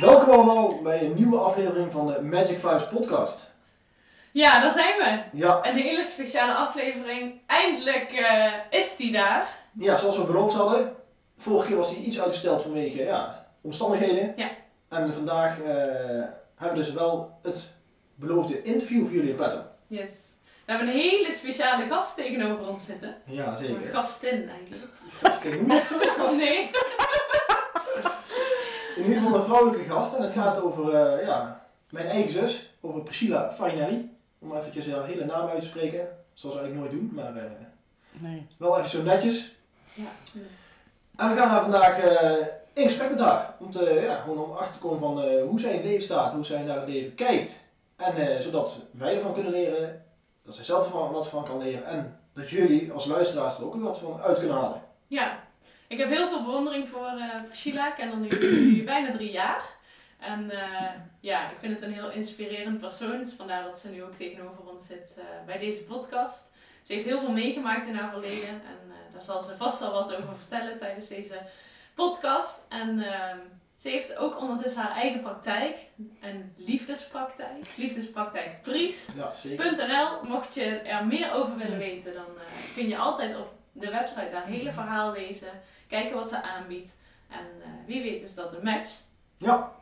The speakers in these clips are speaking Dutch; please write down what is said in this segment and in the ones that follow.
Welkom allemaal bij een nieuwe aflevering van de Magic Vibes podcast. Ja, daar zijn we. Ja, Een hele speciale aflevering. Eindelijk eh, is die daar. ja, zoals we beloofd hadden. Vorige keer was hij iets uitgesteld vanwege ja, omstandigheden. Ja. En vandaag eh, hebben we dus wel het beloofde interview voor jullie in petto. Yes. We hebben een hele speciale gast tegenover ons zitten. Ja, Een zeker. gastin eigenlijk. Gasten, hoe is het? Gast? Nee. In ieder geval een vrouwelijke gast en het gaat over eh, ja, mijn eigen zus, over Priscilla Farinelli. Om eventjes haar hele naam uit te spreken, zoals we eigenlijk nooit doen, maar eh, Nee. wel even zo netjes. Ja. En we gaan haar vandaag eh, in gesprek met haar, om te, ja, gewoon om achter te komen van eh, hoe zij in het leven staat, hoe zij naar het leven kijkt. En eh, zodat wij ervan kunnen leren, dat zij zelf ervan wat van kan leren en dat jullie als luisteraars er ook wat van uit kunnen halen. Ja, ik heb heel veel bewondering voor eh Priscilla. Ik ken haar nu, bijna drie jaar. En eh, ja, ik vind het een heel inspirerend persoon. Dus vandaar dat ze nu ook tegenover ons zit eh, bij deze podcast. Ze heeft heel veel meegemaakt in haar verleden. En daar zal ze vast wel wat over vertellen tijdens deze podcast. En ehm, ze heeft ook ondertussen haar eigen praktijk. Een liefdespraktijk. Liefdespraktijk Pries. Ja, zeker. .nl. Mocht je er meer over willen weten, dan eh, kun je altijd op de website haar hele verhaal lezen. Kijken wat ze aanbiedt. En eh, wie weet is dat een match. Ja,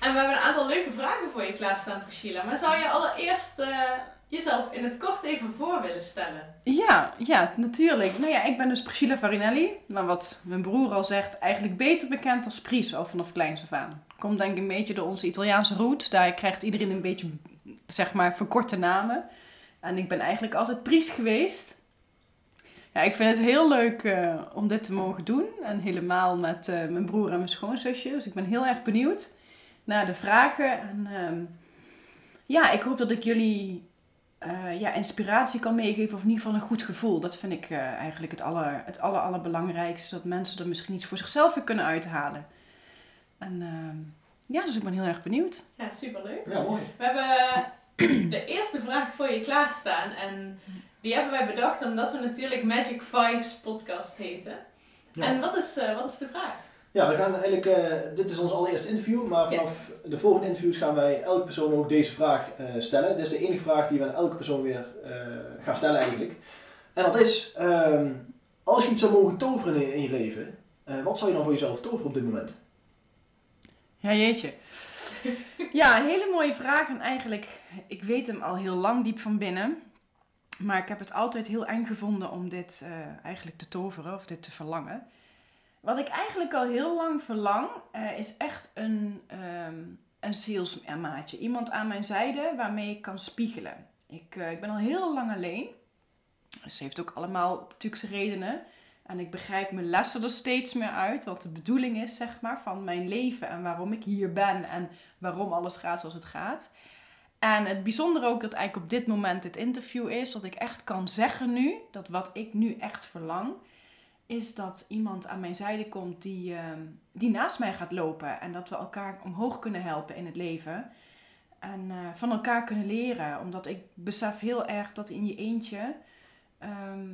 En we hebben een aantal leuke vragen voor je klaarstaan, Priscilla. Maar zou je allereerst eh, jezelf in het kort even voor willen stellen? Ja, ja, natuurlijk. Nou ja, ik ben dus Priscilla Farinelli. Maar wat mijn broer al zegt, eigenlijk beter bekend als Pries, al vanaf kleins af aan. Komt denk ik een beetje door onze Italiaanse roots. Daar krijgt iedereen een beetje, zeg maar, verkorte namen. En ik ben eigenlijk altijd Pries geweest. Ja, ik vind het heel leuk eh, om dit te mogen doen. En helemaal met eh, mijn broer en mijn schoonzusje. Dus ik ben heel erg benieuwd naar de vragen. En ehm, ja, ik hoop dat ik jullie eh, ja, inspiratie kan meegeven. Of in ieder geval een goed gevoel. Dat vind ik eh, eigenlijk het, aller, het aller, allerbelangrijkste. Dat mensen er misschien iets voor zichzelf weer kunnen uithalen. En ehm, ja, dus ik ben heel erg benieuwd. Ja, superleuk. ja mooi. We hebben de eerste vraag voor je klaarstaan. En die hebben wij bedacht omdat we natuurlijk Magic Vibes podcast heten. Ja. En wat is, eh, wat is de vraag? Ja, we gaan eigenlijk, eh, dit is ons allereerste interview, maar vanaf de volgende interviews gaan wij elke persoon ook deze vraag eh, stellen. Dit is de enige vraag die we aan elke persoon weer eh, gaan stellen eigenlijk. En dat is, ehm, als je iets zou mogen toveren in, in je leven, wat zou je dan voor jezelf toveren op dit moment? Ja, jeetje. Ja, hele mooie vraag. En eigenlijk, ik weet hem al heel lang diep van binnen. Maar ik heb het altijd heel eng gevonden om dit eigenlijk te toveren of dit te verlangen. Wat ik eigenlijk al heel lang verlang, eh, is echt een, ehm een zielsmaatje. Iemand aan mijn zijde waarmee ik kan spiegelen. Ik, eh, ik ben al heel lang alleen. Ze heeft ook allemaal natuurlijk zijn redenen. En ik begrijp mijn lessen er steeds meer uit. Wat de bedoeling is, zeg maar, van mijn leven. En waarom ik hier ben. En waarom alles gaat zoals het gaat. En het bijzondere ook dat eigenlijk op dit moment dit interview is. Dat ik echt kan zeggen nu. Dat wat ik nu echt verlang. Is dat iemand aan mijn zijde komt die, ehm, die naast mij gaat lopen. En dat we elkaar omhoog kunnen helpen in het leven. En eh, van elkaar kunnen leren. Omdat ik besef heel erg dat in je eentje. ehm,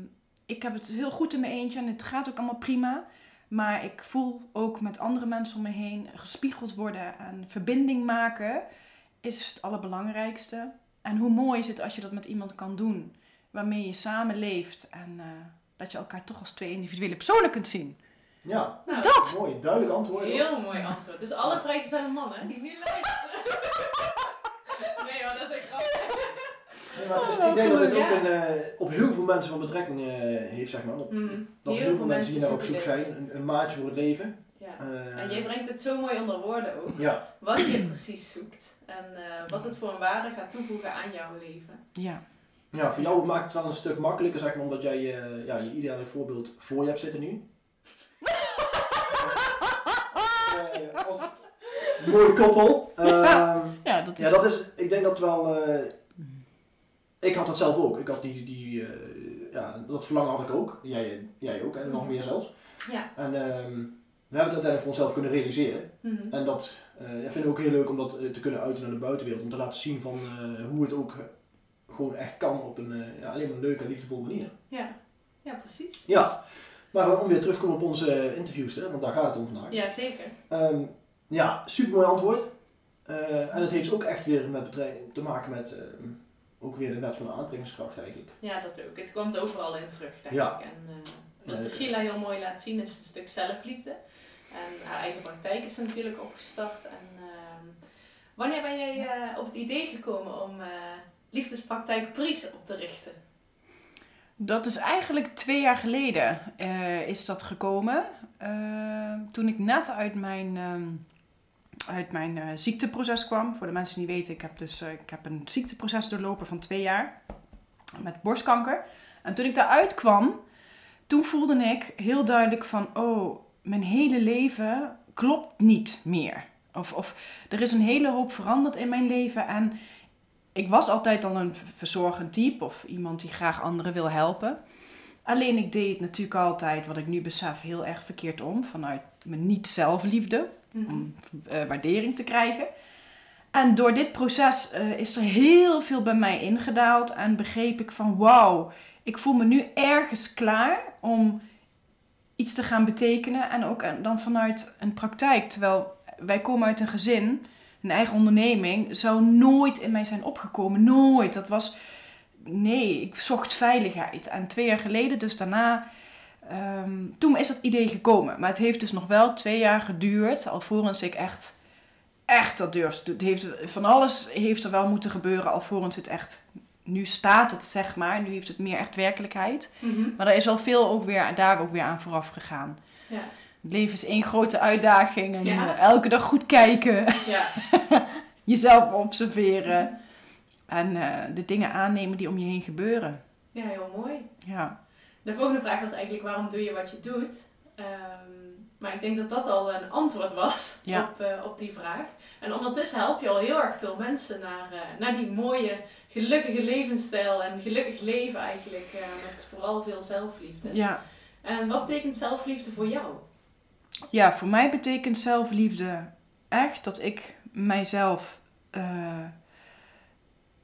ik heb het heel goed in mijn eentje en het gaat ook allemaal prima. Maar ik voel ook met andere mensen om me heen gespiegeld worden en verbinding maken is het allerbelangrijkste. En hoe mooi is het als je dat met iemand kan doen waarmee je samen leeft en eh, dat je elkaar toch als twee individuele personen kunt zien. Ja, Dus Nou, dat! mooi, duidelijk antwoord. Heel mooi antwoord. Dus alle vrijgezelle mannen die nu luisteren. Nee, maar dat is echt grappig. Nee, maar het is- Oh, ik denk dat dit leuk, ook ja. een, eh, op heel veel mensen van betrekking eh, heeft, zeg maar. Op- Mm, dat heel, veel mensen hier naar op zoek zijn, een, een maatje voor het leven. Ja. Eh, En jij brengt het zo mooi onder woorden ook. ja, Wat je precies zoekt. En eh, wat het voor een waarde gaat toevoegen aan jouw leven. Ja. Ja, voor jou maakt het wel een stuk makkelijker, zeg maar, omdat jij eh, ja, je ideale voorbeeld voor je hebt zitten nu. als mooi koppel. Ehm, Ja, dat is... ja, dat is, ik denk dat wel, eh, ik had dat zelf ook. Ik had die, die eh, ja, dat verlangen had ik ook. Jij, jij ook, en nog meer zelfs. Ja. En ehm, we hebben het uiteindelijk voor onszelf kunnen realiseren. Mhm. En dat eh, vind ik ook heel leuk om dat eh, te kunnen uiten naar de buitenwereld. Om te laten zien van eh, hoe het ook eh, gewoon echt kan op een eh, ja, alleen maar leuke en liefdevolle manier. Ja. ja, precies. Ja, maar om weer terug te komen op onze interviews, hè, want daar gaat het om vandaag. Ja, zeker. Ehm, ja, super mooi antwoord. Eh, en het heeft ook echt weer met te maken met ehm, ook weer de wet van de aantrekkingskracht eigenlijk. Ja, dat ook. Het komt overal in terug, denk Ja. ik. En eh, wat Priscilla heel mooi laat zien is een stuk zelfliefde. En haar eigen praktijk is er natuurlijk opgestart. En ehm, wanneer ben jij op het idee gekomen om liefdespraktijk Pries op te richten? Dat is eigenlijk twee jaar geleden eh, is dat gekomen. Eh, toen ik net uit mijn, ehm, uit mijn eh, ziekteproces kwam. Voor de mensen die weten, ik heb, dus, ik heb een ziekteproces doorlopen van twee jaar. Met borstkanker. En toen ik daaruit kwam, toen voelde ik heel duidelijk van... Oh, mijn hele leven klopt niet meer. Of, of er is een hele hoop veranderd in mijn leven en ik was altijd al een verzorgend type of iemand die graag anderen wil helpen. Alleen ik deed natuurlijk altijd, wat ik nu besef, heel erg verkeerd om. Vanuit mijn niet-zelfliefde, om eh, waardering te krijgen. En door dit proces eh, is er heel veel bij mij ingedaald en begreep ik van wauw, ik voel me nu ergens klaar om iets te gaan betekenen en ook dan vanuit een praktijk. Terwijl wij komen uit een gezin, een eigen onderneming, zou nooit in mij zijn opgekomen. Nooit. Dat was, nee, ik zocht veiligheid. En twee jaar geleden, dus daarna, ehm, toen is dat idee gekomen. Maar het heeft dus nog wel twee jaar geduurd, alvorens ik echt, echt dat durfde. Het heeft, van alles heeft er wel moeten gebeuren, alvorens het echt, nu staat het zeg maar, nu heeft het meer echt werkelijkheid. Mhm. Maar er is wel veel ook weer, daar ook weer aan vooraf gegaan. Ja. Het leven is één grote uitdaging en Ja. eh, elke dag goed kijken, Ja. jezelf observeren en eh, de dingen aannemen die om je heen gebeuren. ja, heel mooi. Ja, De volgende vraag was eigenlijk waarom doe je wat je doet? Ehm, maar ik denk dat dat al een antwoord was Ja. op, eh, op die vraag. En ondertussen help je al heel erg veel mensen naar, naar die mooie, gelukkige levensstijl en gelukkig leven eigenlijk. met vooral veel zelfliefde. ja. En wat betekent zelfliefde voor jou? Ja, voor mij betekent zelfliefde echt dat ik mijzelf eh,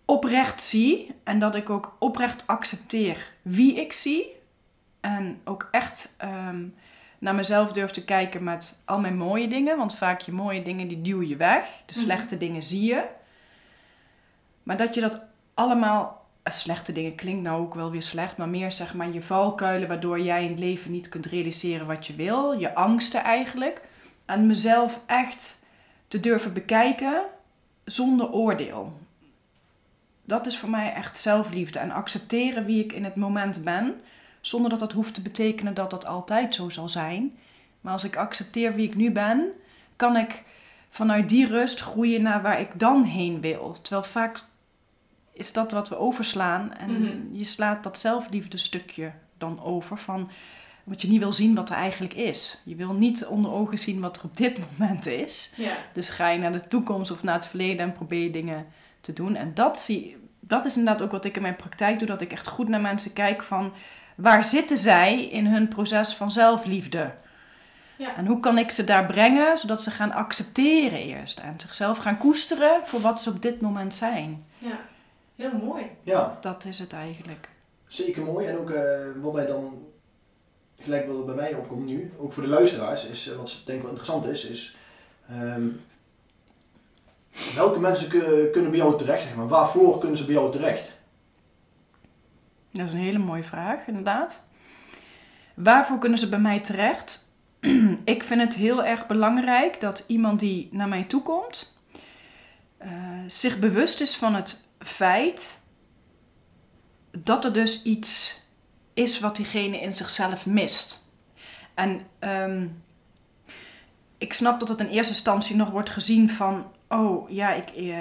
oprecht zie en dat ik ook oprecht accepteer wie ik zie. En ook echt ehm, naar mezelf durf te kijken met al mijn mooie dingen. Want vaak je mooie dingen die duw je weg. De Mhm. slechte dingen zie je. Maar dat je dat allemaal... eh, Slechte dingen klinkt nou ook wel weer slecht. Maar meer zeg maar je valkuilen waardoor jij in het leven niet kunt realiseren wat je wil. Je angsten eigenlijk. En mezelf echt te durven bekijken zonder oordeel. Dat is voor mij echt zelfliefde. En accepteren wie ik in het moment ben. Zonder dat dat hoeft te betekenen dat dat altijd zo zal zijn. Maar als ik accepteer wie ik nu ben, kan ik vanuit die rust groeien naar waar ik dan heen wil. Terwijl vaak is dat wat we overslaan. En Mhm. je slaat dat zelfliefde stukje dan over van wat je niet wil zien wat er eigenlijk is. Je wil niet onder ogen zien wat er op dit moment is. Ja. Dus ga je naar de toekomst of naar het verleden en probeer je dingen te doen. En dat, zie, dat is inderdaad ook wat ik in mijn praktijk doe. Dat ik echt goed naar mensen kijk van waar zitten zij in hun proces van zelfliefde? Ja. En hoe kan ik ze daar brengen zodat ze gaan accepteren eerst. En zichzelf gaan koesteren voor wat ze op dit moment zijn. ja, heel mooi. Ja, Dat is het eigenlijk. zeker mooi. En ook eh, wat mij dan gelijk wel bij mij opkomt nu, ook voor de luisteraars, is eh, wat denk ik wel interessant is, is ehm, welke mensen kun- kunnen bij jou terecht, zeg maar. Waarvoor kunnen ze bij jou terecht? Dat is een hele mooie vraag, inderdaad. Waarvoor kunnen ze bij mij terecht? ik vind het heel erg belangrijk dat iemand die naar mij toe komt, eh, zich bewust is van het feit dat er dus iets is wat diegene in zichzelf mist. En ehm, ik snap dat het in eerste instantie nog wordt gezien van, oh ja, ik, eh,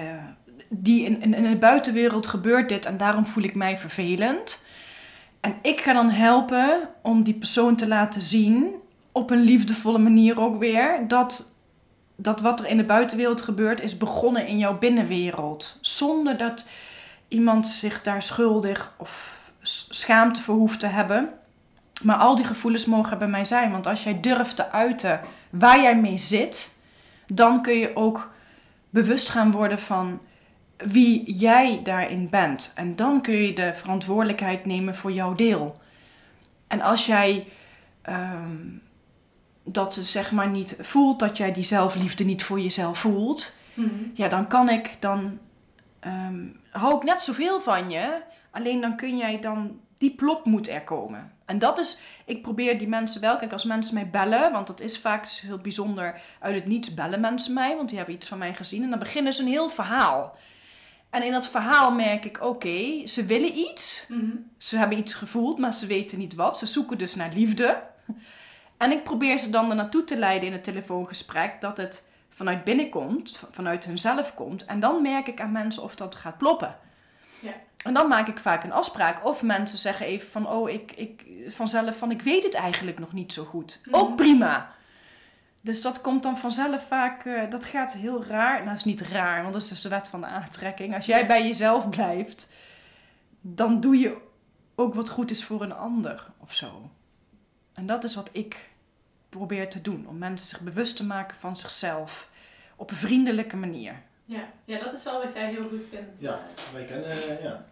die in, in, in de buitenwereld gebeurt dit en daarom voel ik mij vervelend. En ik ga dan helpen om die persoon te laten zien, op een liefdevolle manier ook weer, dat dat wat er in de buitenwereld gebeurt is begonnen in jouw binnenwereld. Zonder dat iemand zich daar schuldig of schaamte voor hoeft te hebben. Maar al die gevoelens mogen bij mij zijn. Want als jij durft te uiten waar jij mee zit, dan kun je ook bewust gaan worden van wie jij daarin bent. En dan kun je de verantwoordelijkheid nemen voor jouw deel. En als jij um, dat zeg maar niet voelt, dat jij die zelfliefde niet voor jezelf voelt, mhm. ja, dan kan ik, dan um, hou ik net zoveel van je. Alleen dan kun jij dan, die plop moet er komen. En dat is, ik probeer die mensen wel, kijk als mensen mij bellen, want dat is vaak heel bijzonder, uit het niets bellen mensen mij, want die hebben iets van mij gezien. En dan beginnen ze een heel verhaal. En in dat verhaal merk ik, oké, ze willen iets. Mhm. Ze hebben iets gevoeld, maar ze weten niet wat. Ze zoeken dus naar liefde. En ik probeer ze dan er naartoe te leiden in het telefoongesprek dat het vanuit binnen komt, vanuit hunzelf komt. En dan merk ik aan mensen of dat gaat ploppen. Ja. En dan maak ik vaak een afspraak. Of mensen zeggen even van, oh, ik, ik vanzelf van, ik weet het eigenlijk nog niet zo goed. Mhm. Ook prima. Dus dat komt dan vanzelf vaak, uh, dat gaat heel raar. Nou, dat is niet raar, want dat is dus de wet van de aantrekking. Als jij bij jezelf blijft, dan doe je ook wat goed is voor een ander of zo. En dat is wat ik probeer te doen. Om mensen zich bewust te maken van zichzelf. Op een vriendelijke manier. Ja, ja dat is wel wat jij heel goed vindt. Ja, wij kennen uh, ja,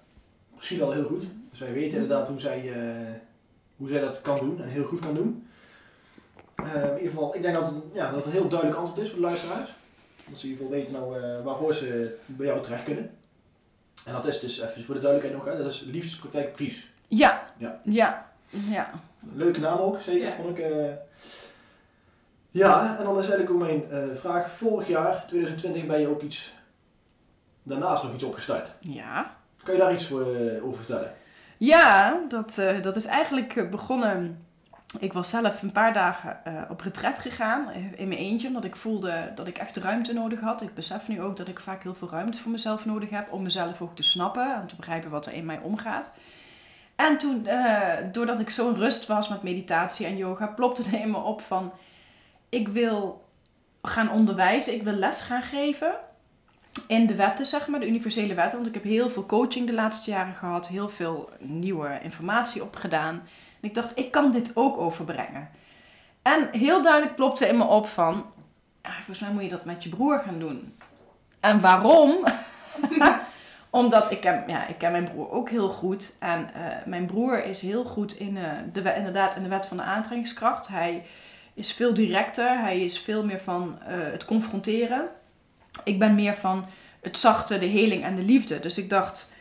misschien wel heel goed. Dus wij weten inderdaad hoe zij, uh, hoe zij dat kan doen en heel goed kan doen. Uh, in ieder geval, ik denk dat het, ja, dat het een heel duidelijk antwoord is voor de luisteraars. Dat ze in ieder geval weten nou, waarvoor ze bij jou terecht kunnen. En dat is dus even voor de duidelijkheid nog, hè, dat is liefdespraktijk Pries. Ja, ja, ja. ja. Leuke naam ook, zeker, vond ik. Ja, en dan is eigenlijk ook mijn uh, vraag. Vorig jaar, 2020, ben je ook iets, daarnaast nog iets opgestart. Ja. Kan je daar iets voor, uh, over vertellen? Ja, dat, dat is eigenlijk begonnen... Ik was zelf een paar dagen op retret gegaan, in mijn eentje, omdat ik voelde dat ik echt ruimte nodig had. Ik besef nu ook dat ik vaak heel veel ruimte voor mezelf nodig heb, om mezelf ook te snappen en te begrijpen wat er in mij omgaat. En toen, doordat ik zo rust was met meditatie en yoga, plopte er in me op van... Ik wil gaan onderwijzen, ik wil les gaan geven in de wetten, zeg maar, de universele wetten. Want ik heb heel veel coaching de laatste jaren gehad, heel veel nieuwe informatie opgedaan. En ik dacht, ik kan dit ook overbrengen. En heel duidelijk plopte in me op van, ah, volgens mij moet je dat met je broer gaan doen. En waarom? Omdat ik ken, ja, ik ken mijn broer ook heel goed. En uh, mijn broer is heel goed in, uh, de, inderdaad in de wet van de aantrekkingskracht. Hij is veel directer. Hij is veel meer van uh, het confronteren. Ik ben meer van het zachte, de heling en de liefde. Dus ik dacht,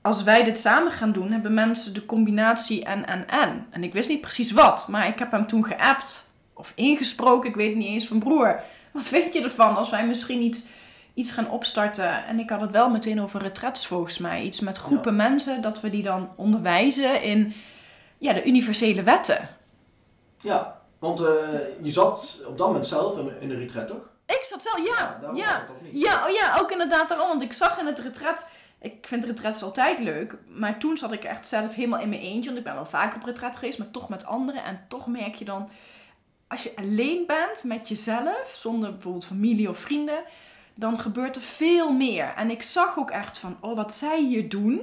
als wij dit samen gaan doen, hebben mensen de combinatie en, en, en. En ik wist niet precies wat. Maar ik heb hem toen geappt of ingesproken. Ik weet niet eens van broer. Wat vind je ervan als wij misschien iets iets gaan opstarten. En ik had het wel meteen over retrets volgens mij. Iets met groepen mensen, dat we die dan onderwijzen in ja, de universele wetten. Ja, want uh, je zat op dat moment zelf in een retret, toch? Ik zat zelf, ja. Ja, ja. ja, oh ja, ook inderdaad daarom. Want ik zag in het retret, ik vind retrets altijd leuk. Maar toen zat ik echt zelf helemaal in mijn eentje. Want ik ben wel vaker op retret geweest, maar toch met anderen. En toch merk je dan, als je alleen bent met jezelf, zonder bijvoorbeeld familie of vrienden dan gebeurt er veel meer. En ik zag ook echt van, oh, wat zij hier doen,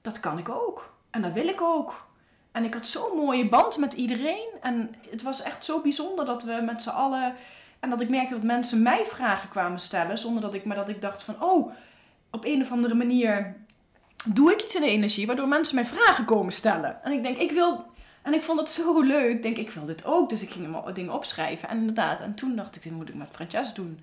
dat kan ik ook. En dat wil ik ook. En ik had zo'n mooie band met iedereen. En het was echt zo bijzonder dat we met z'n allen. En dat ik merkte dat mensen mij vragen kwamen stellen. Zonder dat ik, maar dat ik dacht van, oh, op een of andere manier doe ik iets in de energie. Waardoor mensen mij vragen komen stellen. En ik denk, ik wil. En ik vond het zo leuk. Ik denk, ik wil dit ook. Dus ik ging dingen opschrijven. En inderdaad, en toen dacht ik, dit moet ik met Francesca doen.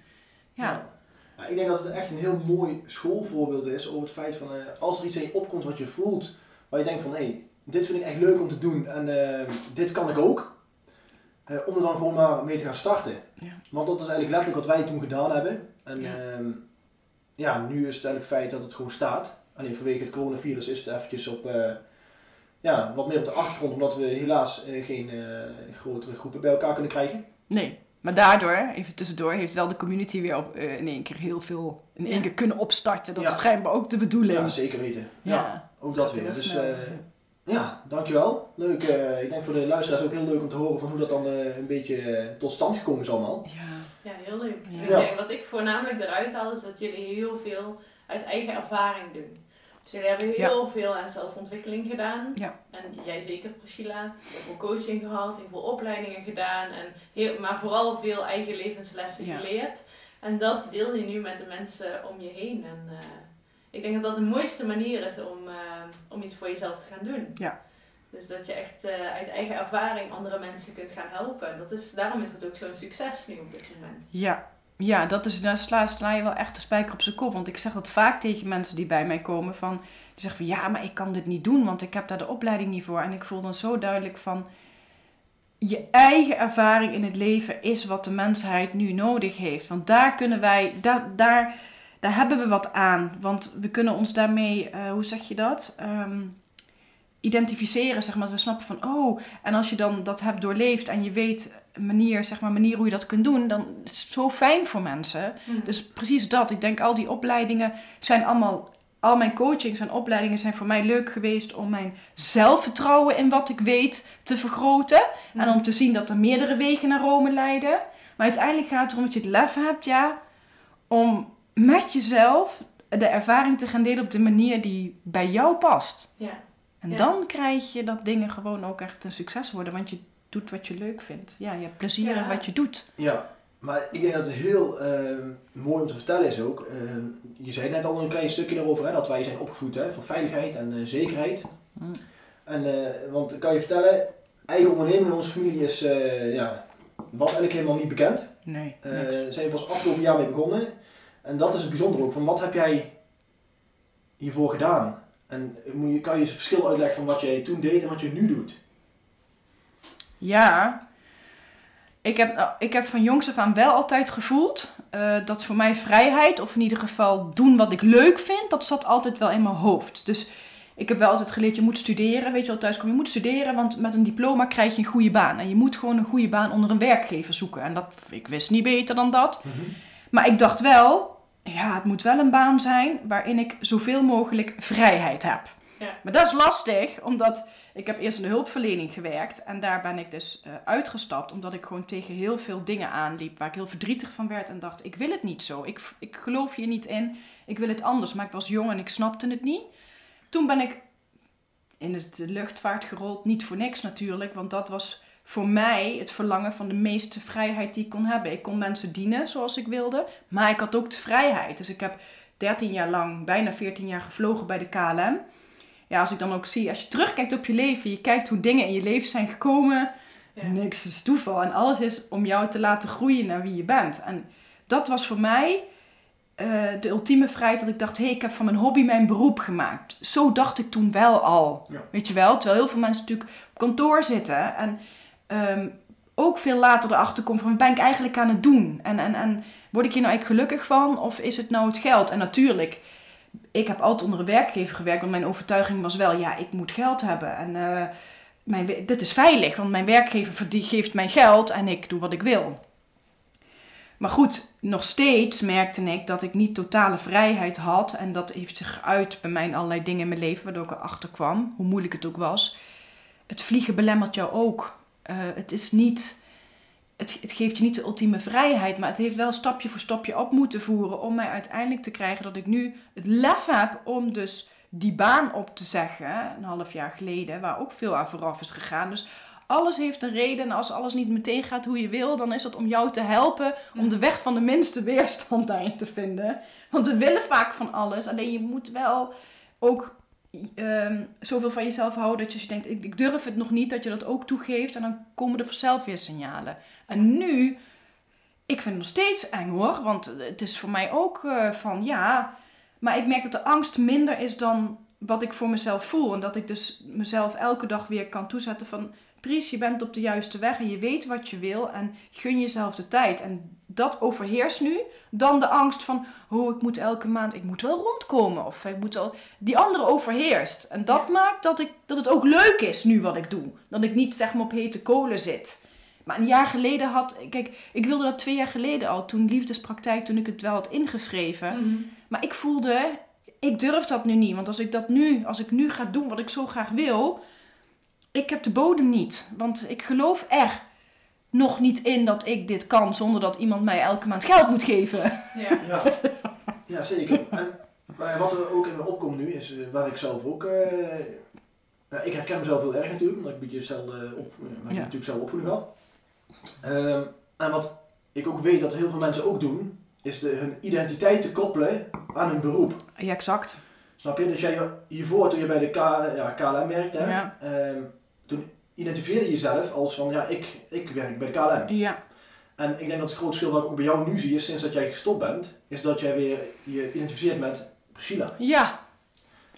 Ja. ja. ik denk dat het echt een heel mooi schoolvoorbeeld is over het feit van uh, als er iets in je opkomt wat je voelt, waar je denkt van hé, hey, dit vind ik echt leuk om te doen en uh, dit kan ik ook. Uh, om er dan gewoon maar mee te gaan starten. Ja. Want dat is eigenlijk letterlijk wat wij toen gedaan hebben. En ja. Ehm, ja, nu is het eigenlijk feit dat het gewoon staat. Alleen vanwege het coronavirus is het eventjes op, ja, wat meer op de achtergrond, omdat we helaas geen grotere groepen bij elkaar kunnen krijgen. Nee. Maar daardoor, even tussendoor, heeft wel de community weer op, uh, in één keer heel veel in één keer kunnen opstarten. Dat is schijnbaar ook de bedoeling. Ja, zeker weten. Ja, ook dat weer. Dus uh, Ja, dankjewel. Leuk. eh, ik denk voor de luisteraars ook heel leuk om te horen van hoe dat dan eh, een beetje eh, tot stand gekomen is allemaal. Ja. Ja, heel leuk. Ja. Ik denk, wat ik voornamelijk eruit haal is dat jullie heel veel uit eigen ervaring doen. Dus jullie hebben heel veel aan zelfontwikkeling gedaan. Ja. En jij zeker, Priscilla. Heel veel coaching gehad, heel veel opleidingen gedaan. En heel, maar vooral veel eigen levenslessen Ja. geleerd. En dat deel je nu met de mensen om je heen. En eh, ik denk dat dat de mooiste manier is om, eh, om iets voor jezelf te gaan doen. Ja. Dus dat je echt eh, uit eigen ervaring andere mensen kunt gaan helpen. Dat is, daarom is het ook zo'n succes nu op dit moment. Ja, ja dat is, daar sla, sla je wel echt de spijker op zijn kop. Want ik zeg dat vaak tegen mensen die bij mij komen. Van, die zeggen van ja, maar ik kan dit niet doen, want ik heb daar de opleiding niet voor. En ik voel dan zo duidelijk van... Je eigen ervaring in het leven is wat de mensheid nu nodig heeft. Want daar kunnen wij, daar, daar, daar hebben we wat aan. Want we kunnen ons daarmee, eh, hoe zeg je dat? Ehm, identificeren, zeg maar. We snappen van, oh, en als je dan dat hebt doorleefd en je weet een manier, zeg maar, manier hoe je dat kunt doen, dan is het zo fijn voor mensen. Dus precies dat. Ik denk al die opleidingen zijn allemaal, al mijn coachings en opleidingen zijn voor mij leuk geweest om mijn zelfvertrouwen in wat ik weet te vergroten. En om te zien dat er meerdere wegen naar Rome leiden. Maar uiteindelijk gaat het erom dat je het lef hebt, ja, om met jezelf de ervaring te gaan delen op de manier die bij jou past. Ja. En Ja. dan krijg je dat dingen gewoon ook echt een succes worden, want je doet wat je leuk vindt. Ja, je hebt plezier Ja. in wat je doet. Ja, maar ik denk dat het heel eh, mooi om te vertellen is ook. eh, je zei net al een klein stukje daarover, hè, dat wij zijn opgevoed hè, voor veiligheid en eh, zekerheid. Mm. En, eh, want ik kan je vertellen, eigen onderneming in onze familie is, eh, ja, was eigenlijk helemaal niet bekend. Nee, Eh. Daar zijn we pas afgelopen jaar mee begonnen. En dat is het bijzondere ook. Van wat heb jij hiervoor gedaan? En kan je eens het verschil uitleggen van wat jij toen deed en wat je nu doet? Ja, ik heb, nou, ik heb van jongs af aan wel altijd gevoeld eh, dat voor mij vrijheid, of in ieder geval doen wat ik leuk vind, dat zat altijd wel in mijn hoofd. Dus ik heb wel altijd geleerd, je moet studeren, weet je wel, thuis kom je moet studeren, want met een diploma krijg je een goede baan. En je moet gewoon een goede baan onder een werkgever zoeken. En dat, ik wist niet beter dan dat. Maar ik dacht wel, ja, het moet wel een baan zijn waarin ik zoveel mogelijk vrijheid heb. Ja. Maar dat is lastig, omdat ik heb eerst in de hulpverlening gewerkt. En daar ben ik dus eh, uitgestapt, omdat ik gewoon tegen heel veel dingen aanliep. Waar ik heel verdrietig van werd en dacht, ik wil het niet zo. Ik, ik geloof hier niet in, ik wil het anders. Maar ik was jong en ik snapte het niet. Toen ben ik in de luchtvaart gerold, niet voor niks natuurlijk. Want dat was voor mij het verlangen van de meeste vrijheid die ik kon hebben. Ik kon mensen dienen zoals ik wilde, maar ik had ook de vrijheid. Dus ik heb 13 jaar lang, bijna 14 jaar gevlogen bij de KLM. Ja, als ik dan ook zie, als je terugkijkt op je leven, je kijkt hoe dingen in je leven zijn gekomen, Ja. niks is toeval. En alles is om jou te laten groeien naar wie je bent. En dat was voor mij eh, de ultieme vrijheid dat ik dacht, hé, hey, ik heb van mijn hobby mijn beroep gemaakt. Zo dacht ik toen wel al. Ja. Weet je wel? Terwijl heel veel mensen natuurlijk op kantoor zitten en ehm, ook veel later erachter komen van, ben ik eigenlijk aan het doen? En, en, en word ik hier nou eigenlijk gelukkig van of is het nou het geld? En natuurlijk, ik heb altijd onder een werkgever gewerkt, want mijn overtuiging was wel, ja, ik moet geld hebben. En eh, mijn, dit is veilig, want mijn werkgever verdie- geeft mij geld en ik doe wat ik wil. Maar goed, nog steeds merkte ik dat ik niet totale vrijheid had. En dat heeft zich uit bij mij allerlei dingen in mijn leven, waardoor ik erachter kwam, hoe moeilijk het ook was. Het vliegen belemmert jou ook. Eh, het is niet. Het, geeft je niet de ultieme vrijheid, maar het heeft wel stapje voor stapje op moeten voeren om mij uiteindelijk te krijgen dat ik nu het lef heb om dus die baan op te zeggen, een half jaar geleden, waar ook veel aan vooraf is gegaan. Dus alles heeft een reden en als alles niet meteen gaat hoe je wil, dan is dat om jou te helpen om de weg van de minste weerstand daarin te vinden. Want we willen vaak van alles, alleen je moet wel ook ehm, zoveel van jezelf houden dat je, als je denkt, ik, ik durf het nog niet, dat je dat ook toegeeft en dan komen er vanzelf weer signalen. En nu, ik vind het nog steeds eng hoor, want het is voor mij ook eh, van ja, maar ik merk dat de angst minder is dan wat ik voor mezelf voel. En dat ik dus mezelf elke dag weer kan toezetten van... Pries, je bent op de juiste weg en je weet wat je wil en gun jezelf de tijd. En dat overheerst nu dan de angst van... Oh, ik moet elke maand, ik moet wel rondkomen. Of ik moet wel... Die andere overheerst. En dat Ja. maakt dat, ik, dat het ook leuk is nu wat ik doe. Dat ik niet zeg maar op hete kolen zit. Maar een jaar geleden had... Kijk, ik wilde dat twee jaar geleden al. Toen liefdespraktijk, toen ik het wel had ingeschreven. Mhm. Maar ik voelde, ik durf dat nu niet. Want als ik dat nu, als ik nu ga doen wat ik zo graag wil, ik heb de bodem niet. Want ik geloof er nog niet in dat ik dit kan zonder dat iemand mij elke maand geld moet geven. Ja. Ja, ja zeker. En maar wat er ook in me opkomt nu, is eh, waar ik zelf ook... eh, nou, ik herken mezelf heel erg natuurlijk, omdat ik een beetje dezelfde op, maar ik natuurlijk zelf opvoeding gehad. Ehm, en wat ik ook weet dat heel veel mensen ook doen, is de, hun identiteit te koppelen aan hun beroep. Ja, exact. Snap je? Dus jij hiervoor, toen je bij de K, ja, KLM werkte, hè, Ja. ehm, identificeerde je jezelf als van, ja, ik, ik werk bij de KLM. Ja, En ik denk dat het grote verschil wat ik ook bij jou nu zie, is sinds dat jij gestopt bent, is dat jij weer je identificeert met Priscilla. ja.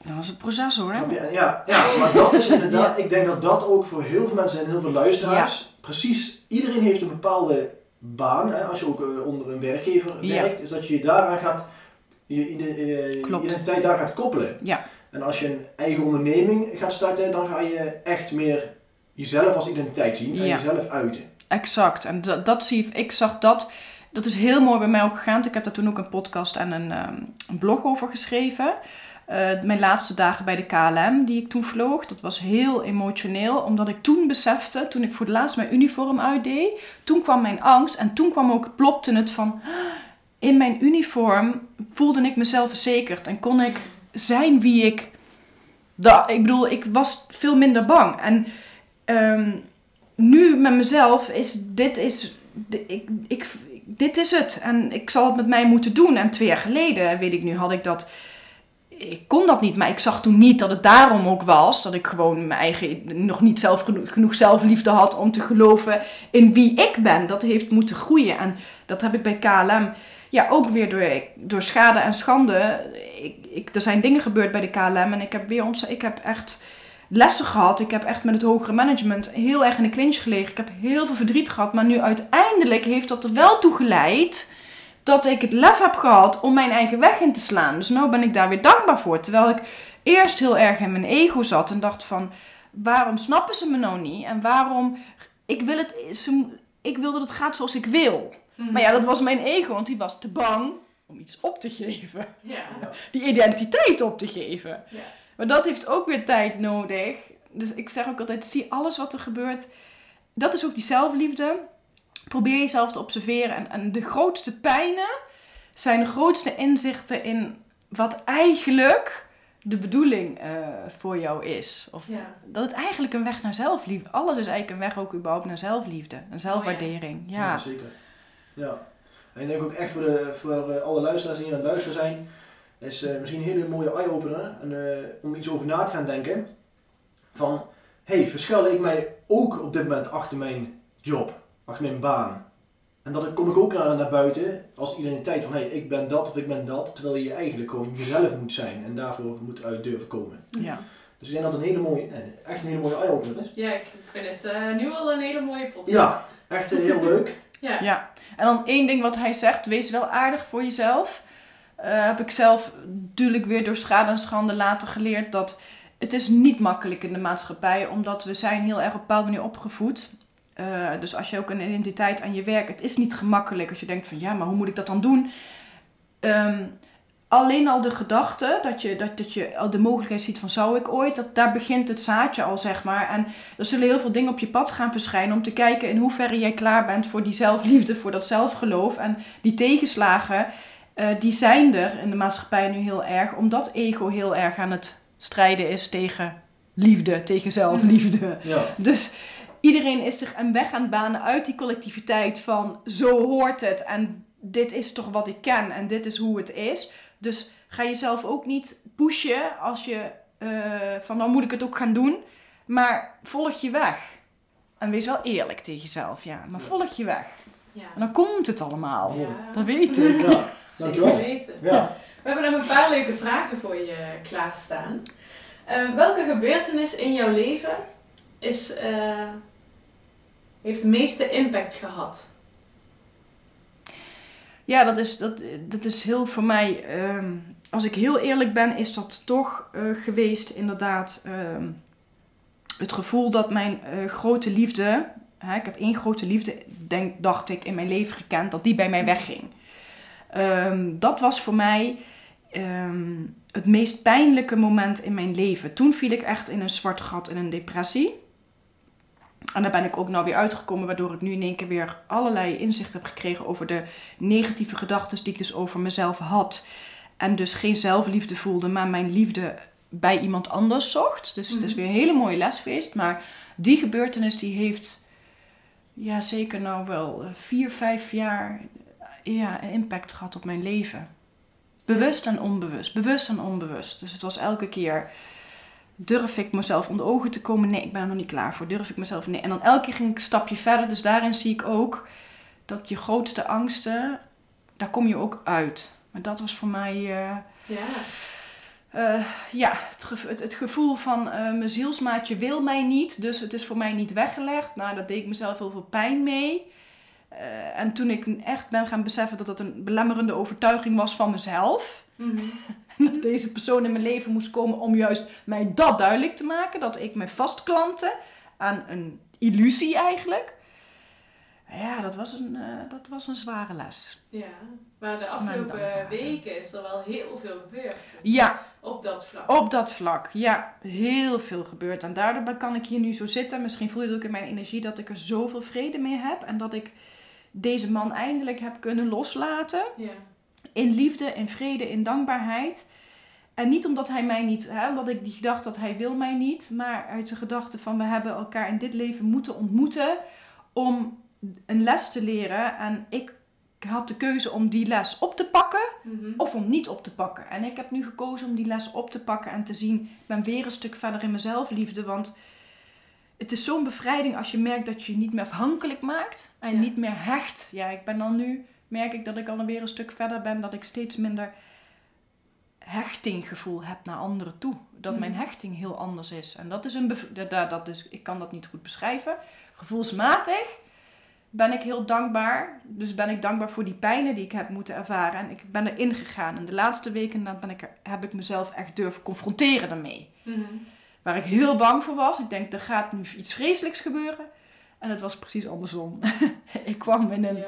Dat is het proces hoor. Je? En Ja, ja, maar dat is inderdaad, ik denk dat dat ook voor heel veel mensen en heel veel luisteraars, precies, iedereen heeft een bepaalde baan, hè, als je ook eh, onder een werkgever werkt, is dat je je daaraan gaat, je, eh, je Klopt. identiteit daar gaat koppelen. Ja. En als je een eigen onderneming gaat starten, dan ga je echt meer jezelf als identiteit zien en Ja. jezelf uiten. Exact. En dat, dat zie ik, ik zag dat. Dat is heel mooi bij mij ook gegaan. Ik heb daar toen ook een podcast en een, ehm, een blog over geschreven. Eh, mijn laatste dagen bij de KLM die ik toen vloog. Dat was heel emotioneel. Omdat ik toen besefte, toen ik voor het laatst mijn uniform uitdeed. Toen kwam mijn angst en toen kwam ook, plopte het van... "Ah, In mijn uniform voelde ik mezelf verzekerd. En kon ik zijn wie ik... Da, ik bedoel, ik was veel minder bang. En ehm, nu met mezelf is dit is ik, ik, dit is het. En ik zal het met mij moeten doen. En twee jaar geleden weet ik nu had ik dat ik kon dat niet. Maar ik zag toen niet dat het daarom ook was dat ik gewoon mijn eigen nog niet zelf genoeg, genoeg zelfliefde had om te geloven in wie ik ben. Dat heeft moeten groeien. En dat heb ik bij KLM ja ook weer door, door schade en schande. Ik, ik, er zijn dingen gebeurd bij de KLM en ik heb weer ons ik heb echt lessen gehad. Ik heb echt met het hogere management heel erg in de clinch gelegen. Ik heb heel veel verdriet gehad. Maar nu uiteindelijk heeft dat er wel toe geleid dat ik het lef heb gehad om mijn eigen weg in te slaan. Dus nu ben ik daar weer dankbaar voor. Terwijl ik eerst heel erg in mijn ego zat en dacht van... Waarom snappen ze me nou niet? En waarom... Ik wil, het, ze, ik wil dat het gaat zoals ik wil. Mhm. Maar ja, dat was mijn ego, want die was te bang om iets op te geven. Ja. Die identiteit op te geven. Ja. Maar dat heeft ook weer tijd nodig. Dus ik zeg ook altijd, zie alles wat er gebeurt. Dat is ook die zelfliefde. Probeer jezelf te observeren. En, en de grootste pijnen zijn de grootste inzichten in wat eigenlijk de bedoeling eh, voor jou is. Of Ja. dat het eigenlijk een weg naar zelfliefde. Alles is eigenlijk een weg ook überhaupt naar zelfliefde. Een zelfwaardering. ja. zeker. Ja. En ik denk ook echt voor, de, voor eh, alle luisteraars die hier aan het luisteren zijn, is eh, misschien een hele mooie eye-opener en, eh, om iets over na te gaan denken. Van, hey, verschuil ik mij ook op dit moment achter mijn job, achter mijn baan? En dan kom ik ook naar, naar buiten als identiteit van, hey, ik ben dat of ik ben dat, terwijl je eigenlijk gewoon jezelf moet zijn en daarvoor moet uit durven komen. ja. Dus ik denk dat het een hele mooie, echt een hele mooie eye-opener is. Ja, ik vind het eh, nu al een hele mooie podcast. Ja, echt heel leuk. Ja. Ja, en dan één ding wat hij zegt, wees wel aardig voor jezelf. Eh, heb ik zelf natuurlijk weer door schade en schande later geleerd dat het is niet makkelijk in de maatschappij, omdat we zijn heel erg op een bepaalde manier opgevoed. Eh, dus als je ook een identiteit aan je werk, het is niet gemakkelijk als je denkt van ja, maar hoe moet ik dat dan doen? Ehm, alleen al de gedachte dat je, dat, dat je al de mogelijkheid ziet van zou ik ooit, dat, daar begint het zaadje al zeg maar. En er zullen heel veel dingen op je pad gaan verschijnen om te kijken in hoeverre jij klaar bent voor die zelfliefde, voor dat zelfgeloof. En die tegenslagen, eh, die zijn er in de maatschappij nu heel erg, omdat ego heel erg aan het strijden is tegen liefde, tegen zelfliefde. Ja. Dus iedereen is zich een weg aan het banen uit die collectiviteit van zo hoort het en dit is toch wat ik ken en dit is hoe het is. Dus ga jezelf ook niet pushen als je eh, van dan moet ik het ook gaan doen. Maar volg je weg. En wees wel eerlijk tegen jezelf, ja. Maar volg je weg. Ja. En dan komt het allemaal. Ja. Dat weet ik. Ja, Zeker dankjewel. weten. Ja. We hebben nog een paar leuke vragen voor je klaarstaan. Eh, welke gebeurtenis in jouw leven is, eh, heeft de meeste impact gehad? Ja, dat is, dat, dat is heel voor mij. ehm, als ik heel eerlijk ben, is dat toch eh, geweest, inderdaad. ehm, het gevoel dat mijn eh, grote liefde. Hè, ik heb één grote liefde, denk, dacht ik, in mijn leven gekend, dat die bij mij wegging. Ehm, dat was voor mij ehm, het meest pijnlijke moment in mijn leven. Toen viel ik echt in een zwart gat, in een depressie. En daar ben ik ook nou weer uitgekomen, waardoor ik nu in één keer weer allerlei inzicht heb gekregen over de negatieve gedachten die ik dus over mezelf had. En dus geen zelfliefde voelde, maar mijn liefde bij iemand anders zocht. Dus het is Mhm. weer een hele mooie les geweest. Maar die gebeurtenis die heeft ja, zeker nou wel eh, vier, vijf jaar ja, een impact gehad op mijn leven. Bewust en onbewust. Bewust en onbewust. Dus het was elke keer durf ik mezelf onder ogen te komen? Nee, ik ben er nog niet klaar voor. Durf ik mezelf? Nee. En dan elke keer ging ik een stapje verder. Dus daarin zie ik ook dat je grootste angsten, daar kom je ook uit. Maar dat was voor mij, eh, Ja. eh, ja, het, het, het gevoel van eh, mijn zielsmaatje wil mij niet. Dus het is voor mij niet weggelegd. Nou, dat deed ik mezelf heel veel pijn mee. Eh, en toen ik echt ben gaan beseffen dat dat een belemmerende overtuiging was van mezelf. Mhm. En dat deze persoon in mijn leven moest komen om juist mij dat duidelijk te maken. Dat ik me vastklampte aan een illusie eigenlijk. Ja, dat was een, eh, dat was een zware les. Ja. Maar de afgelopen weken is er wel heel veel gebeurd. Ja, Op dat vlak. op dat vlak. Ja, heel veel gebeurd. En daardoor kan ik hier nu zo zitten. Misschien voel je het ook in mijn energie dat ik er zoveel vrede mee heb. En dat ik deze man eindelijk heb kunnen loslaten. Ja. in liefde, in vrede, in dankbaarheid. En niet omdat hij mij niet, hè, omdat ik die gedachte dat hij wil mij niet, maar uit de gedachte van we hebben elkaar in dit leven moeten ontmoeten om een les te leren. En ik had de keuze om die les op te pakken Mhm. of om niet op te pakken. En ik heb nu gekozen om die les op te pakken en te zien, ik ben weer een stuk verder in mezelf liefde, want het is zo'n bevrijding als je merkt dat je je niet meer afhankelijk maakt en Ja. niet meer hecht. Ja, ik ben dan nu, merk ik dat ik alweer een stuk verder ben, dat ik steeds minder hechtinggevoel heb naar anderen toe. Dat mijn Mhm. hechting heel anders is. En dat is een, dat, dat, is, ik kan dat niet goed beschrijven. Gevoelsmatig ben ik heel dankbaar. Dus ben ik dankbaar voor die pijnen die ik heb moeten ervaren. En ik ben erin gegaan. En de laatste weken dan ben ik er, heb ik mezelf echt durven confronteren daarmee. Mhm. Waar ik heel bang voor was. Ik denk, er gaat nu iets vreselijks gebeuren. En het was precies andersom. ik kwam in een, Ja.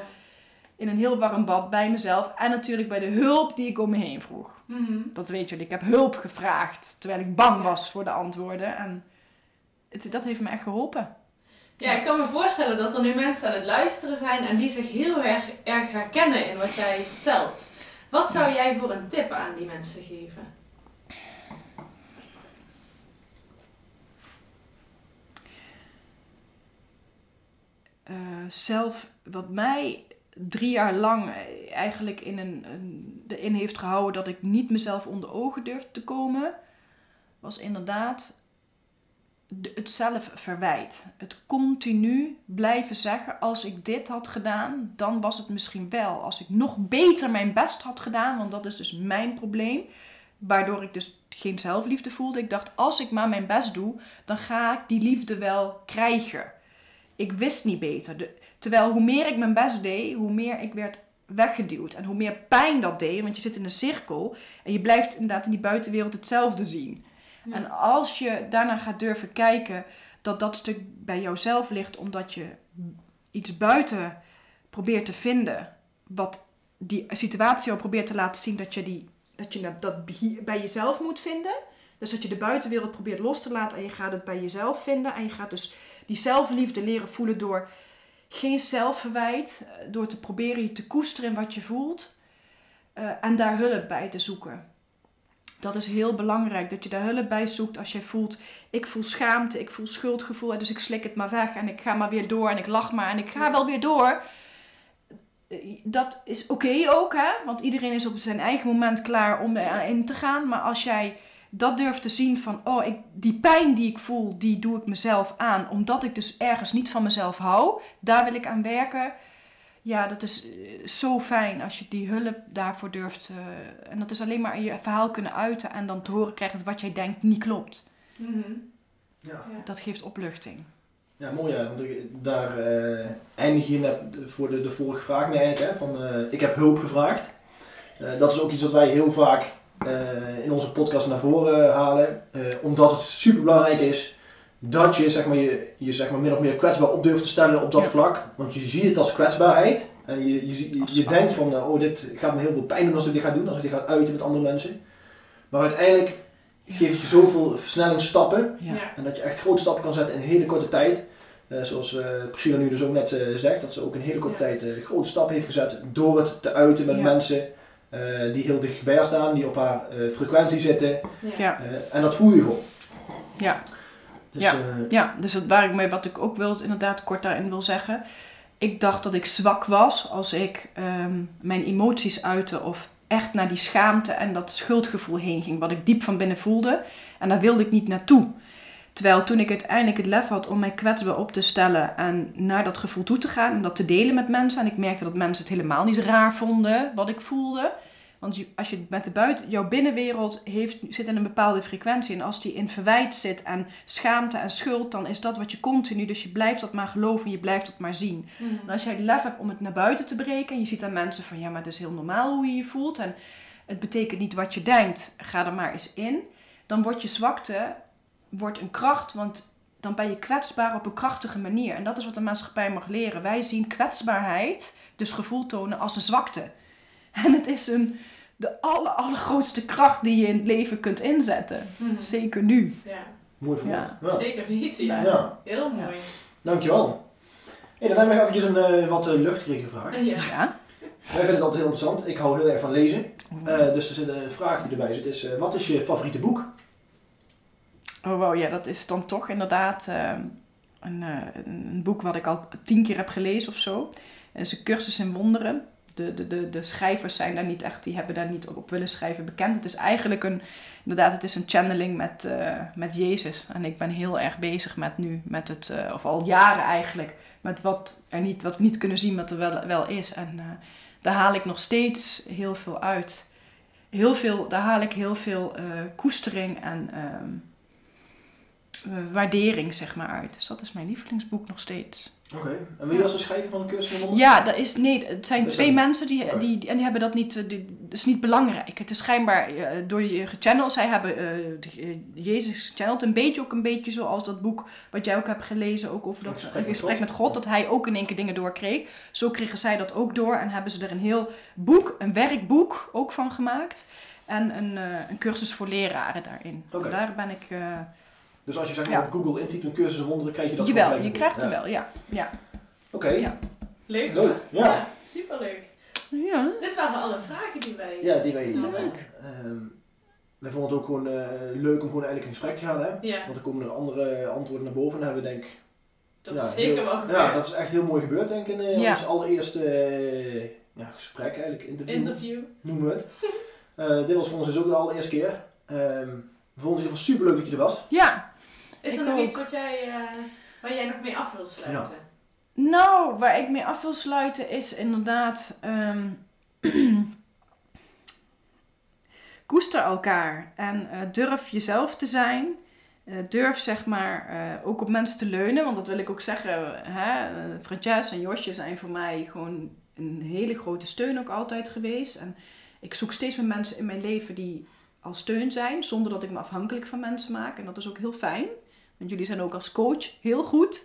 in een heel warm bad bij mezelf. En natuurlijk bij de hulp die ik om me heen vroeg. Mhm. Dat weet jullie. Ik heb hulp gevraagd. Terwijl ik bang was voor de antwoorden. En het, dat heeft me echt geholpen. Ja, ik kan me voorstellen dat er nu mensen aan het luisteren zijn en die zich heel erg, erg herkennen in wat jij vertelt. Wat zou jij voor een tip aan die mensen geven? Eh, zelf, wat mij drie jaar lang eigenlijk in een, een, erin heeft gehouden dat ik niet mezelf onder ogen durfde te komen, was inderdaad de- het zelfverwijt. Het continu blijven zeggen, als ik dit had gedaan, dan was het misschien wel. Als ik nog beter mijn best had gedaan, want dat is dus mijn probleem, waardoor ik dus geen zelfliefde voelde. Ik dacht, als ik maar mijn best doe, dan ga ik die liefde wel krijgen. Ik wist niet beter. De- terwijl hoe meer ik mijn best deed, hoe meer ik werd weggeduwd. En hoe meer pijn dat deed, want je zit in een cirkel en je blijft inderdaad in die buitenwereld hetzelfde zien. Ja. En als je daarna gaat durven kijken dat dat stuk bij jouzelf ligt, omdat je iets buiten probeert te vinden, wat die situatie jou probeert te laten zien dat je, die, dat, je dat bij jezelf moet vinden. Dus dat je de buitenwereld probeert los te laten en je gaat het bij jezelf vinden. En je gaat dus die zelfliefde leren voelen door geen zelfverwijt, eh, door te proberen je te koesteren in wat je voelt eh, en daar hulp bij te zoeken. Dat is heel belangrijk, dat je daar hulp bij zoekt als jij voelt, ik voel schaamte, ik voel schuldgevoel, dus ik slik het maar weg en ik ga maar weer door en ik lach maar en ik ga wel weer door. Eh, Dat is oké ook, hè? want iedereen is op zijn eigen moment klaar om erin te gaan. Maar als jij dat durft te zien van, oh, ik, die pijn die ik voel, die doe ik mezelf aan, omdat ik dus ergens niet van mezelf hou, daar wil ik aan werken. Ja, dat is eh, zo fijn als je die hulp daarvoor durft. eh, en dat is alleen maar je verhaal kunnen uiten en dan te horen krijgen dat wat jij denkt niet klopt. Mhm. Ja. Ja. Dat geeft opluchting. Ja, mooi ja. Want ik- daar eh, eindig je net voor de, de vorige vraag mee eigenlijk. Hè, van, eh, ik heb hulp gevraagd. Eh, dat is ook iets wat wij heel vaak in onze podcast naar voren halen. Eh, omdat het super belangrijk is dat je, zeg maar, je, je zeg maar, min of meer kwetsbaar op durft te stellen op dat Ja. vlak. Want je ziet het als kwetsbaarheid. En je, je, je, denkt van, eh, oh dit gaat me heel veel pijn doen als ik dit ga doen. Als ik dit ga uiten met andere mensen. Maar uiteindelijk geeft het je zoveel versnellingsstappen. Ja. En dat je echt grote stappen kan zetten in een hele korte tijd. Eh, zoals uh, Priscilla nu dus ook net zegt, dat ze ook in hele korte Ja. tijd een grote stap heeft gezet door het te uiten met Ja. Mensen die heel dicht bij haar staan, die op haar frequentie zitten. Ja. Ja. en dat voel je gewoon. Ja. Dus, Ja. eh, Ja, dus dat waar ik mee, wat ik ook wil, inderdaad kort daarin wil zeggen. Ik dacht dat ik zwak was als ik ehm, mijn emoties uitte of echt naar die schaamte en dat schuldgevoel heen ging, wat ik diep van binnen voelde. En daar wilde ik niet naartoe. Terwijl toen ik uiteindelijk het lef had om mij kwetsbaar op te stellen en naar dat gevoel toe te gaan en dat te delen met mensen. En ik merkte dat mensen het helemaal niet raar vonden wat ik voelde. Want als je met de buiten, jouw binnenwereld heeft, zit in een bepaalde frequentie. En als die in verwijt zit en schaamte en schuld, dan is dat wat je continu. Dus je blijft dat maar geloven en je blijft dat maar zien. Mhm. En als jij het lef hebt om het naar buiten te breken, en je ziet aan mensen van ja, maar het is heel normaal hoe je je voelt. En het betekent niet wat je denkt, ga er maar eens in. Dan wordt je zwakte wordt een kracht, want dan ben je kwetsbaar op een krachtige manier. En dat is wat de maatschappij mag leren. Wij zien kwetsbaarheid, dus gevoel tonen, als een zwakte. En het is een, de aller, allergrootste kracht die je in het leven kunt inzetten. Mhm. Zeker nu. Ja, mooi verwoord. Ja. Ja. zeker weten. Ja. Ja. Heel mooi. Dankjewel. Hey, dan hebben we eventjes een eh, wat uh, luchtige vraag. Ja. Ja. Wij vinden het altijd heel interessant. Ik hou heel erg van lezen. Eh, dus er zit een vraag die erbij zit. Is, eh, wat is je favoriete boek? Oh wow, ja, dat is dan toch inderdaad ehm, een, eh, een boek wat ik al tien keer heb gelezen of zo. Het is een cursus in wonderen. De, de, de, de schrijvers zijn daar niet echt, die hebben daar niet op willen schrijven bekend. Het is eigenlijk een, inderdaad, het is een channeling met, eh, met Jezus. En ik ben heel erg bezig met nu, met het, eh, of al jaren eigenlijk, met wat, er niet, wat we niet kunnen zien, wat er wel, wel is. En daar haal ik nog steeds heel veel uit. Heel veel, daar haal ik heel veel koestering en ehm, eh, waardering zeg maar uit. Dus dat is mijn lievelingsboek nog steeds. Oké. En wie was de schrijver van de cursus in? Ja, dat is, nee, het zijn twee een- mensen die, die, en die hebben dat niet, eh, die, dat is niet belangrijk. Het is schijnbaar eh, door je gechanneld. Zij hebben eh, eh, Jezus gechanneld. Een beetje ook een beetje zoals dat boek wat jij ook hebt gelezen, ook over dat gesprek gesprek, met met, God. Dat hij ook in één keer dingen doorkreeg. Zo kregen zij dat ook door en hebben ze er een heel boek, een werkboek ook van gemaakt. En een, eh, een cursus voor leraren daarin. Oké. En daar ben ik... Dus als je zeg Ja. maar op Google intypt een cursus in wonderen, krijg je dat jawel, je krijgt hem wel, ja. ja. Oké. Ja. Leuk. Leuk. Ja. superleuk. Ja. Dit waren alle vragen die wij... Ja, die ik. Leuk. Ehm, wij vonden het ook gewoon eh, leuk om gewoon eigenlijk in gesprek te gaan. Hè? Ja, Want er komen er andere antwoorden naar boven. En hebben we denk dat ja, is zeker heel- wel gebeurd. Ja, dat is echt heel mooi gebeurd denk ik in eh, Ja. ons allereerste eh, ja, gesprek eigenlijk, interview, Interview. noemen we het. Eh, dit was voor ons dus ook de allereerste keer. Ehm we vonden het in ieder geval super leuk dat je er was. ja, Is er nog ook. iets wat jij, eh, waar jij nog mee af wil sluiten? Nou, waar ik mee af wil sluiten is inderdaad. ehm, koester elkaar en eh, durf jezelf te zijn. Eh, durf zeg maar ook op mensen te leunen, want dat wil ik ook zeggen. Hè? Frances en Josje zijn voor mij gewoon een hele grote steun ook altijd geweest. En ik zoek steeds meer mensen in mijn leven die als steun zijn, zonder dat ik me afhankelijk van mensen maak. En dat is ook heel fijn, want jullie zijn ook als coach heel goed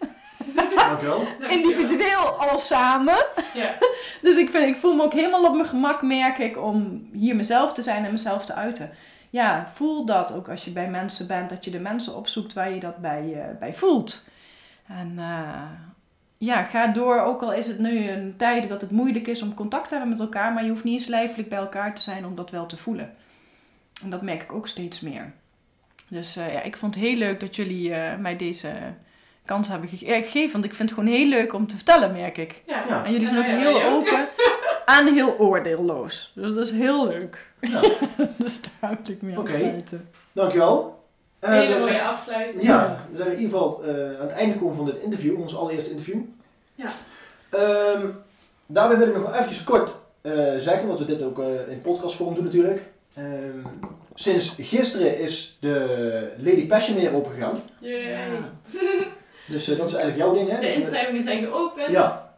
Dankjewel. Individueel al samen. Ja. Dus ik, vind, ik voel me ook helemaal op mijn gemak, merk ik, om hier mezelf te zijn en mezelf te uiten. Ja, voel dat ook als je bij mensen bent, dat je de mensen opzoekt waar je dat bij, eh, bij voelt. En eh, ja, ga door, ook al is het nu een tijden dat het moeilijk is om contact te hebben met elkaar, maar je hoeft niet eens lijfelijk bij elkaar te zijn om dat wel te voelen. En dat merk ik ook steeds meer. Dus eh, ja, ik vond het heel leuk dat jullie eh, mij deze kans hebben eh, gegeven, want ik vind het gewoon heel leuk om te vertellen, merk ik. Ja. Ja. En jullie zijn ook Ja, ja, heel open en heel oordeelloos. Dus dat is heel leuk. Ja. dus daar wil ik mee Oké. afsluiten. Dankjewel. Eh, Hele we mooie zijn- afsluiting. Ja, we zijn in ieder geval eh, aan het einde gekomen van dit interview, ons allereerste interview. Ja. Ehm, daarbij wil ik nog wel eventjes kort eh, zeggen, want we dit ook eh, in podcastvorm doen natuurlijk. Ehm, sinds gisteren is de Lady Passion weer opengegaan. Yay. Dus eh, dat is eigenlijk jouw ding, hè? De Dus, eh, inschrijvingen zijn geopend. Ja,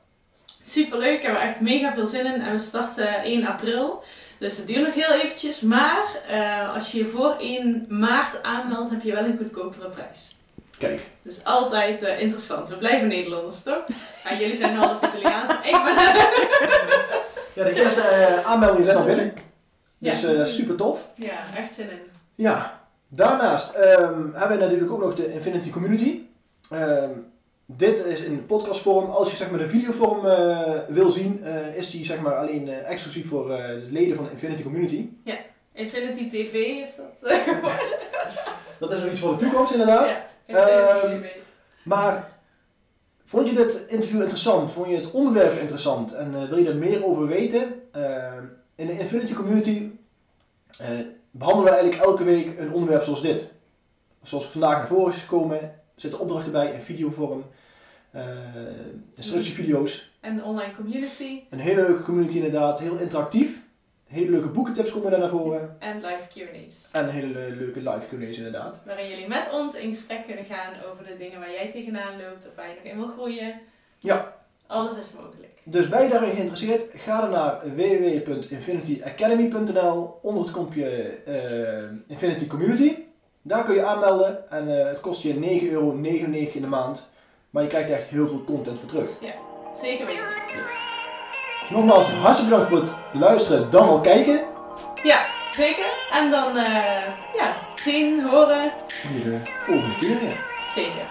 Superleuk, ik heb er echt mega veel zin in. En we starten 1 april. Dus het duurt nog heel eventjes. Maar eh, als je je voor 1 maart aanmeldt, heb je wel een goedkopere prijs. kijk. Dus altijd eh, interessant. We blijven Nederlanders, toch? Ja, jullie zijn half Italiaans. maar Ik ben... Ja, de eerste aanmeldingen zijn al binnen. Dus Ja. eh, super tof. Ja, echt zin in. Ja, daarnaast ehm, hebben we natuurlijk ook nog de Infinity Community. Ehm, dit is in podcastvorm. Als je zeg maar de videovorm eh, wil zien, eh, is die zeg maar alleen eh, exclusief voor eh, leden van de Infinity Community. Infinity TV is dat eh, geworden. Dat is nog iets voor de toekomst inderdaad. Ja, Infinity Ehm, TV. Maar vond je dit interview interessant? Vond je het onderwerp interessant? En eh, wil je er meer over weten? In de Infinity Community eh, behandelen we eigenlijk elke week een onderwerp zoals dit. Zoals vandaag naar voren is gekomen, zitten opdrachten bij in videovorm, eh instructievideo's. En de online community Een hele leuke community inderdaad, heel interactief. Hele leuke boekentips komen daar naar voren. en live Q&A's. En hele le- leuke live Q&A's inderdaad. Waarin jullie met ons in gesprek kunnen gaan over de dingen waar jij tegenaan loopt of waar je nog in wil groeien. Ja. Alles is mogelijk. Dus ben je daarin geïnteresseerd? Ga dan naar www.infinityacademy.nl onder het kopje eh, Infinity Community. Daar kun je aanmelden en eh, het kost je 9,99 euro in de maand. Maar je krijgt echt heel veel content voor terug. Zeker weten. Nogmaals, hartstikke bedankt voor het luisteren, dan wel kijken. Ja, zeker. En dan, eh, ja, zien, horen. Hier de volgende keer weer. Zeker.